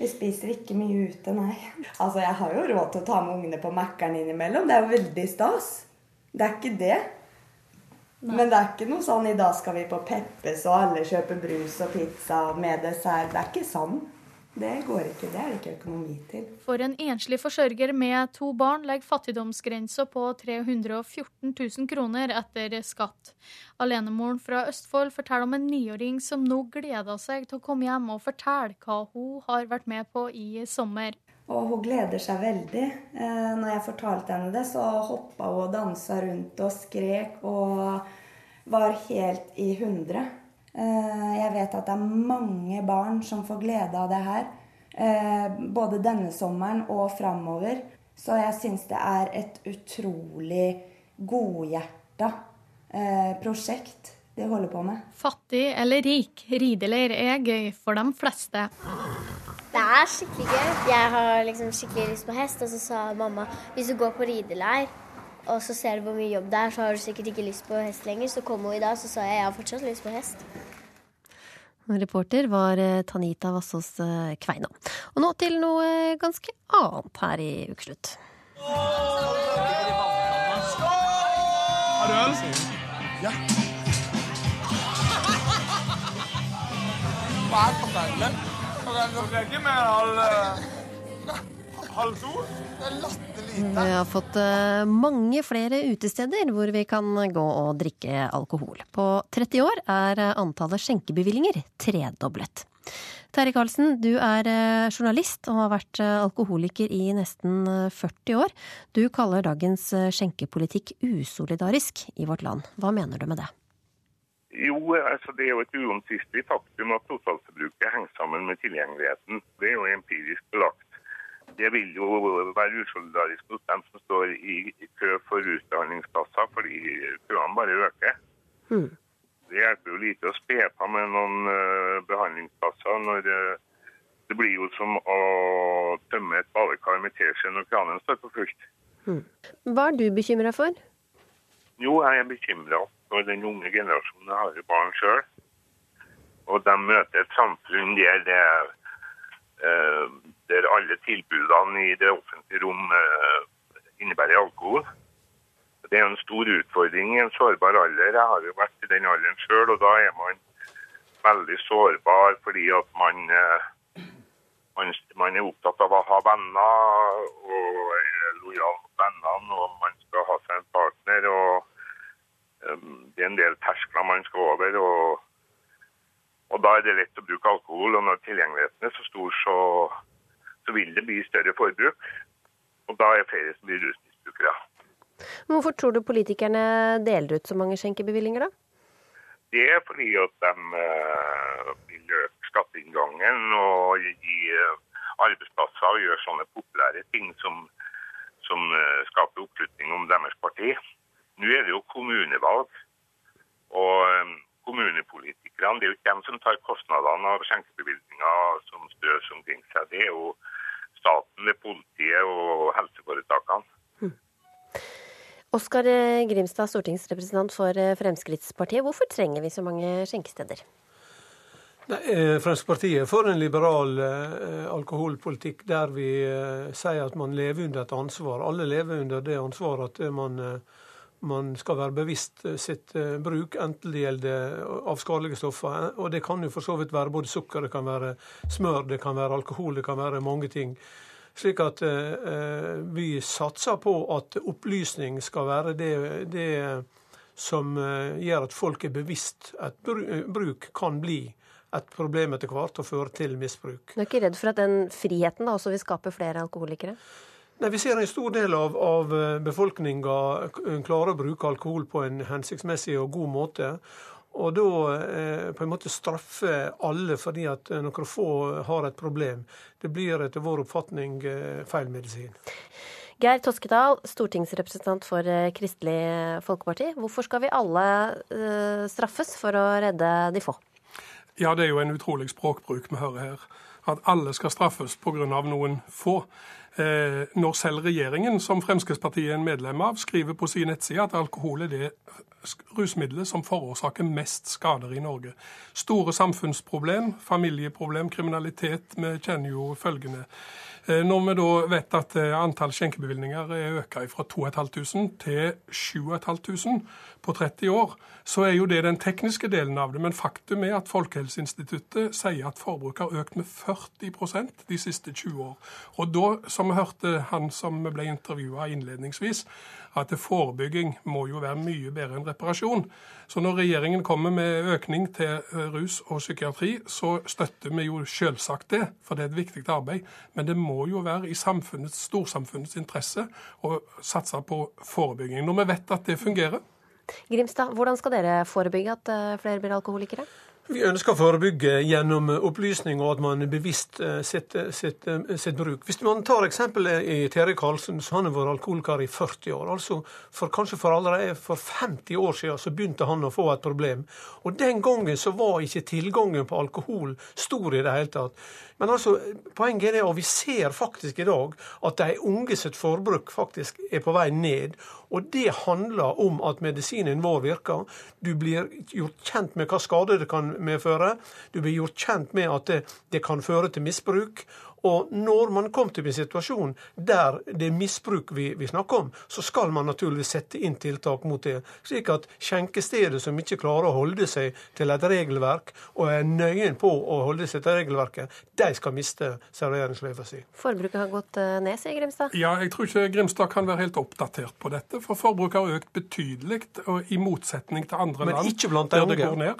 Vi spiser ikke mye ute, nei. Altså, jeg har jo råd til å ta med ungene på Mækkern innimellom. Det er jo veldig stas. Det er ikke det. Men det er ikke noe sånn i dag skal vi på Peppes og alle kjøper brus og pizza med dessert. Det er ikke sånn. Det går ikke. Det er det ikke økonomi til. For en enslig forsørger med to barn legger fattigdomsgrensa på 314 000 kroner etter skatt. Alenemoren fra Østfold forteller om en niåring som nå gleder seg til å komme hjem og fortelle hva hun har vært med på i sommer. Og hun gleder seg veldig. Eh, når jeg fortalte henne det, så hoppa hun og dansa rundt og skrek og var helt i hundre. Eh, jeg vet at det er mange barn som får glede av det her. Eh, både denne sommeren og framover. Så jeg syns det er et utrolig godhjerta eh, prosjekt de holder på med. Fattig eller rik, rideleir er gøy for de fleste. Det er skikkelig gøy. Jeg har liksom skikkelig lyst på hest, og så sa mamma hvis du går på rideleir og så ser du hvor mye jobb det er, så har du sikkert ikke lyst på hest lenger. Så kom hun i dag, så sa jeg jeg har fortsatt lyst på hest. Reporter var eh, Tanita Vassås eh, Kveina. Og nå til noe eh, ganske annet her i Ukeslutt. Har du øl? Ja. Hva er forferdelig? Det er ikke mer halv, Vi har fått eh, mange flere utesteder hvor vi kan gå og drikke alkohol. På 30 år er eh, antallet skjenkebevillinger tredoblet. Terje Karlsen, du er eh, journalist og har vært alkoholiker i nesten eh, 40 år. Du kaller dagens skjenkepolitikk usolidarisk i vårt land. Hva mener du med det? Jo, altså det er jo et uomtvistelig faktum at totalforbruket henger sammen med tilgjengeligheten. Det er jo empirisk belagt. Det vil jo være usolidarisk hos dem som står i kø for utdanningsplasser, fordi køene bare øker. Det hjelper jo lite å spe på med noen uh, behandlingsplasser når uh, det blir jo som å tømme et badekar med teskje når kranen står på fullt. Hva er du bekymra for? Jo, jeg er bekymra for den unge generasjonen. Jeg har jo barn sjøl. Og de møter et samfunn der, det, eh, der alle tilbudene i det offentlige rom eh, innebærer alkohol. Det er en stor utfordring i en sårbar alder. Jeg har jo vært i den alderen sjøl, og da er man veldig sårbar fordi at man, eh, man, man er opptatt av å ha venner og er lojal mot vennene, og man skal ha seg en partner. og Um, det er en del terskler man skal over. Og, og da er det lett å bruke alkohol. Og når tilgjengeligheten er så stor, så, så vil det bli større forbruk. Og da er flere som blir rusmisbrukere. Hvorfor tror du politikerne deler ut så mange skjenkebevillinger, da? Det er fordi at de eh, vil øke skatteinngangen og gi eh, arbeidsplasser og gjøre sånne populære ting som, som eh, skaper oppslutning om deres parti. Nå er det jo kommunevalg, og kommunepolitikerne det er jo ikke dem som tar kostnadene av skjenkebevilgninger som strøs omkring seg. Det er jo staten ved politiet og helseforetakene. Oskar Grimstad, stortingsrepresentant for eh, Fremskrittspartiet. Hvorfor trenger vi så mange skjenkesteder? Nei, eh, Fremskrittspartiet er for en liberal eh, alkoholpolitikk der vi eh, sier at man lever under et ansvar. Alle lever under det ansvaret at eh, man, eh, man skal være bevisst eh, sitt eh, bruk, enten det gjelder av skadelige stoffer. eh, Og det kan jo for så vidt være både sukker, det kan være smør, det kan være alkohol, det kan være mange ting. Slik at eh, eh, vi satser på at opplysning skal være det, det som eh, gjør at folk er bevisst at eh, bruk kan bli et problem etter hvert og føre til misbruk. Du er ikke redd for at den friheten da også vil skape flere alkoholikere? Nei, Vi ser en stor del av, av befolkninga klarer å bruke alkohol på en hensiktsmessig og god måte. Og da eh, på en måte straffe alle fordi at eh, noen få har et problem. Det blir etter vår oppfatning eh, feil medisin. Geir Toskedal, stortingsrepresentant for eh, Kristelig Folkeparti. Hvorfor skal vi alle eh, straffes for å redde de få? Ja, det er jo en utrolig språkbruk vi hører her. At alle skal straffes pga. noen få. Eh, når selv regjeringen, som Fremskrittspartiet er en medlem av, skriver på sin nettside at alkohol er det rusmiddelet som forårsaker mest skader i Norge. Store samfunnsproblem, familieproblem, kriminalitet. Vi kjenner jo følgende. Eh, Når vi da vet at eh, antall skjenkebevilgninger er økt fra 2500 til 7500 på 30 år, så er jo det den tekniske delen av det. Men faktum er at Folkehelseinstituttet sier at forbruket har økt med 40% de siste 20 år. Og da, som vi hørte han som ble intervjua innledningsvis, at forebygging må jo være mye bedre enn reparasjon. Så når regjeringen kommer med økning til eh, rus og psykiatri, så støtter vi jo selvsagt det, for det er et viktig arbeid. Men det må jo være i samfunnets, storsamfunnets interesse å satse på forebygging. Når vi vet at det fungerer, Grimstad, hvordan skal dere forebygge at eh, flere blir alkoholikere? Vi ønsker å forebygge gjennom opplysning og at man bevisst setter sitt, eh, sitt bruk. Hvis man tar eksempelet i Terje Karlsen, så han har vært alkoholiker i 40 år. Altså for, Kanskje for allerede for 50 år siden så begynte han å få et problem. Og Den gangen så var ikke tilgangen på alkohol stor i det hele tatt. Men altså, poenget er det, og vi ser faktisk i dag at de unge sitt forbruk faktisk er på vei ned. Og det handler om at medisinen vår virker. Du blir gjort kjent med hva skade det kan medføre. Du blir gjort kjent med at det, det kan føre til misbruk. Og når man kommer til en situasjon der det er misbruk vi, vi, snakker om, så skal man naturligvis sette inn tiltak mot det. Slik at skjenkestedet som ikke klarer å holde seg til et regelverk, og er nøyen på å holde seg til regelverket, de skal miste serveringsløyva si. Forbruket har gått eh, ned, sier Grimstad? Ja, jeg tror ikke Grimstad kan være helt oppdatert på dette. For forbruket har økt betydelig, i motsetning til andre Men land. Men ikke blant de unge?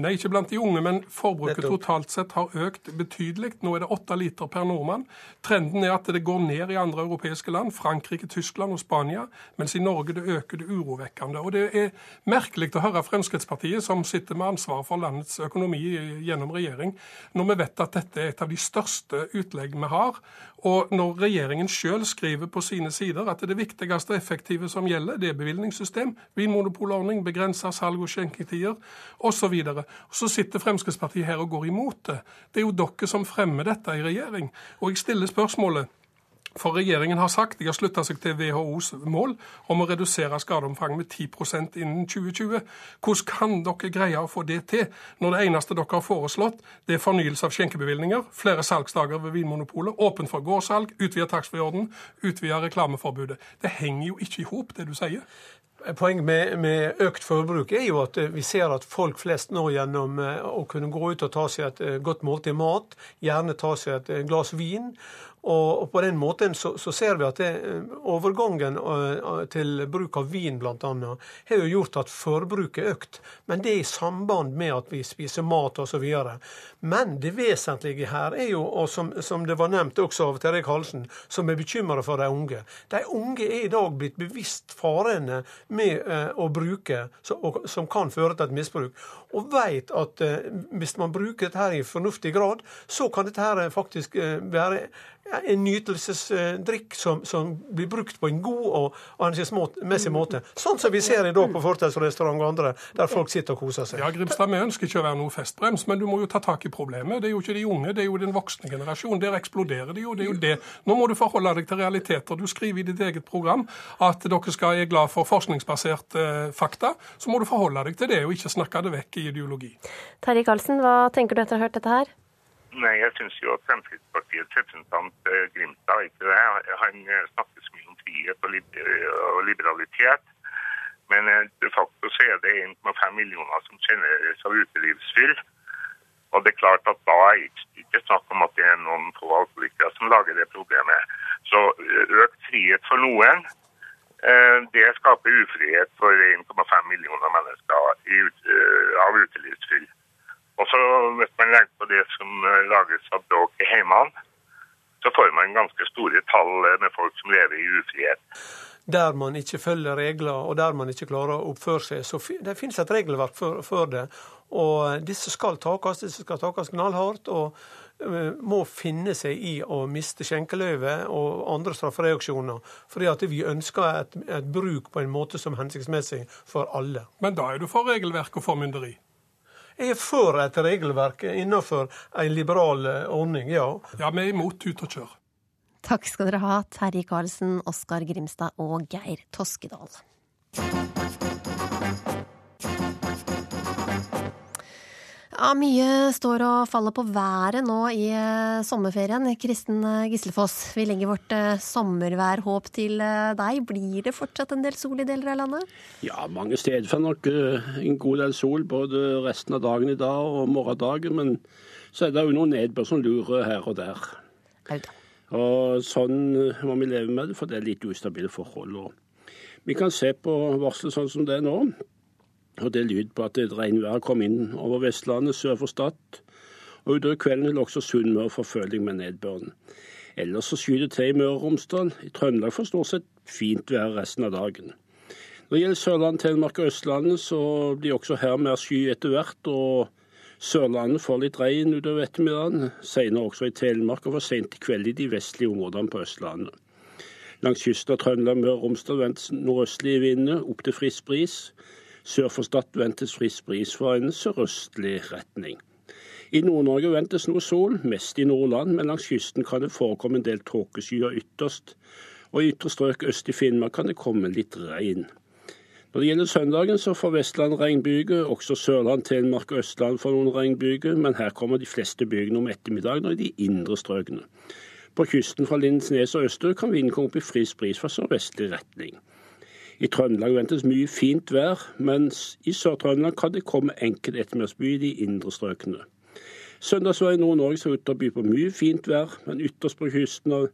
Nei, ikke blant de unge, men forbruket totalt sett har økt betydelig. Nå er det åtte liter per nordmann. Trenden er at det går ned i andre europeiske land, Frankrike, Tyskland og Spania, mens i Norge det øker det urovekkende. Og Det er merkelig å høre Fremskrittspartiet, som sitter med ansvar for landets økonomi gjennom regjering, når vi vet at dette er et av de største utlegg vi har. Og når regjeringen sjøl skriver på sine sider at det viktigste og effektive som gjelder, det er bevilgningssystem, vinmonopolordning, begrensa salg og skjenketider osv. Så, videre. så sitter Fremskrittspartiet her og går imot det. Det er jo dere som fremmer dette i regjering. Og jeg stiller spørsmålet for regjeringen har sagt de har slutta seg til WHOs mål om å redusere skadeomfanget med 10% innen 2020. Hvordan kan dere greie å få det til, når det eneste dere har foreslått, det er fornyelse av skjenkebevilgninger, flere salgsdager ved Vinmonopolet, åpen for gårdssalg, utvida taxfree-orden, utvida reklameforbudet. Det henger jo ikke i hop, det du sier. Poenget med, med, økt forbruk er jo at vi ser at folk flest nå gjennom eh, å kunne gå ut og ta seg et eh, godt måltid mat, gjerne ta seg et eh, glass vin, og, på den måten så, så ser vi at det, overgangen til bruk av vin bl.a. har jo gjort at forbruket er økt. Men det er i samband med at vi spiser mat osv. Men det vesentlige her er jo, og som, som det var nevnt også av Terje Karlsen, som er bekymra for de unge. De unge er i dag blitt bevisst farene med eh, å bruke, så, og, som kan føre til et misbruk. Og veit at eh, hvis man bruker dette her i fornuftig grad, så kan dette her faktisk eh, være en nytelsesdrikk som, som, blir brukt på en god og ansvarsmessig måte. Sånn som vi ser i dag på fortausrestaurant og andre, der folk sitter og koser seg. Ja, Grimstad, Vi ønsker ikke å være noe festbrems, men du må jo ta tak i problemet. Det er jo ikke de unge, det er jo den voksne generasjonen. Der eksploderer de jo. det er jo det. Nå må du forholde deg til realiteter. Du skriver i ditt eget program at dere skal er glad for forskningsbasert eh, fakta. Så må du forholde deg til det, og ikke snakke det vekk i ideologi. Terje Karlsen, hva tenker du etter å ha hørt dette her? Nei, jeg syns jo at Fremskrittspartiets representant eh, Grimstad ikke det. Han eh, snakker så mye om frihet og liberalitet. Men eh, de facto så er det 1,5 millioner som kjennes av utelivsfyll. Og det er klart at da er det ikke snakk om at det er noen få alkoholikere som lager det problemet. Så økt frihet for noen, det skaper ufrihet for 1,5 millioner mennesker av utelivsfyll. Og så hvis man legger på det som eh, lages av bråk i heimene, så får man ganske store tall eh, med folk som lever i ufrihet. Der man ikke følger regler, og der man ikke klarer å oppføre seg. Så det finnes et regelverk for, for det. Og disse skal takes, disse skal takes knallhardt. og må finne seg i å miste skjenkeløyvet og andre straffereaksjoner. Fordi at vi ønsker et, et bruk på en måte som er hensiktsmessig for alle. Men da er du for regelverk og formynderi? Er for et regelverk innenfor en liberal eh, ordning, ja. Ja, vi er imot ut og kjør. Takk skal dere ha, Terje Karlsen, Oskar Grimstad og Geir Toskedal. Ja, Mye står og faller på været nå i eh, sommerferien. Kristen eh, Gislefoss, vi legger vårt eh, sommerværhåp til deg. Blir det fortsatt en del sol i deler av landet? Ja, mange steder får nok en god del sol både resten av dagen i dag og morgendagen. Men så er det jo noen nedbør som lurer her og der. Og sånn må vi leve med det, for det er litt ustabile forhold. Og vi kan se på varselet sånn som det er nå. Og Det lyd på at et regnvær kom inn over Vestlandet sør for Stad. Og utover kvelden vil også Sunnmøre få føling med nedbøren. Ellers så skyter det til i Møre og Romsdal. I Trøndelag får stort sett fint vær resten av dagen. Når det gjelder Sørlandet, Telemark og Østlandet, så blir også her mer sky etter hvert. og Sørlandet får litt regn utover ettermiddagen. Senere også i Telemark og for sent i kveld i de vestlige områdene på Østlandet. Langs kysten av Trøndelag, Møre og Romsdal ventes nordøstlige vinder opp til frisk bris. Sør for Stad ventes frisk bris fra en sørøstlig retning. I Nord-Norge ventes noe sol, mest i Nordland, men langs kysten kan det forekomme en del tåkeskyer ytterst. Og i ytre strøk øst i Finnmark kan det komme litt regn. Når det gjelder søndagen, så får Vestland regnbyger, Også Sørland, Telemark og Østland får noen regnbyger, men her kommer de fleste bygene om ettermiddagen og i de indre strøkene. På kysten fra Lindesnes og østover kan vinden komme opp i frisk bris fra sørvestlig retning. I Trøndelag ventes mye fint vær, mens i Sør-Trøndelag kan det komme enkelt ettermiddagsby i de indre strøkene. Søndagsvær i Nord-Norge ser ut til å by på mye fint vær, men ytterst på kysten av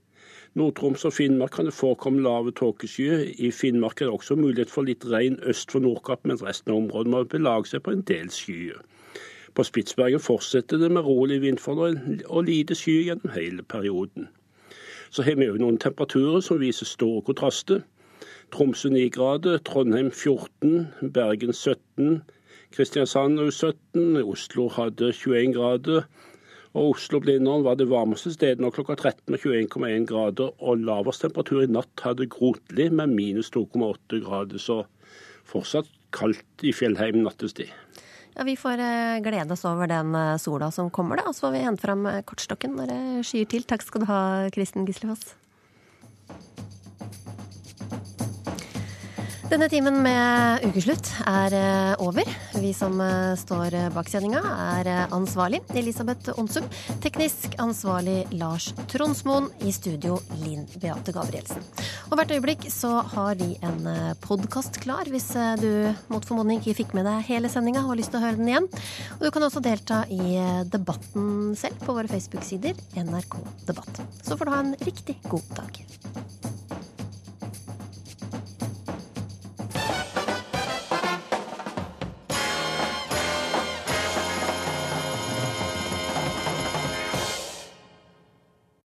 Nord-Troms og Finnmark kan det forekomme lave tåkeskyer. I Finnmark er det også mulighet for litt regn øst for Nordkapp, mens resten av området må belage seg på en del skyer. På Spitsbergen fortsetter det med rolig vindforhold og lite sky gjennom hele perioden. Så har vi òg noen temperaturer som viser store kontraster. Tromsø 9 grader, Trondheim 14, Bergen 17, Kristiansand 17, Oslo hadde 21 grader. Og Oslo-Blindern var det varmeste stedet nå klokka 13 med 21,1 grader. Og lavest temperatur i natt hadde Grotli med minus 2,8 grader. Så fortsatt kaldt i Fjellheim nattestid. Ja, Vi får eh, glede oss over den eh, sola som kommer, da. Og så får vi hente fram eh, kortstokken når det skyer til. Takk skal du ha, Kristen Gislefoss. Denne timen med ukeslutt er over. Vi som står bak sendinga er ansvarlig Elisabeth Onsum. Teknisk ansvarlig Lars Tronsmoen. I studio Linn Beate Gabrielsen. Og hvert øyeblikk så har vi en podkast klar hvis du mot formodning ikke fikk med deg hele sendinga og har lyst til å høre den igjen. Og du kan også delta i debatten selv på våre Facebook-sider NRK Debatt. Så får du ha en riktig god dag.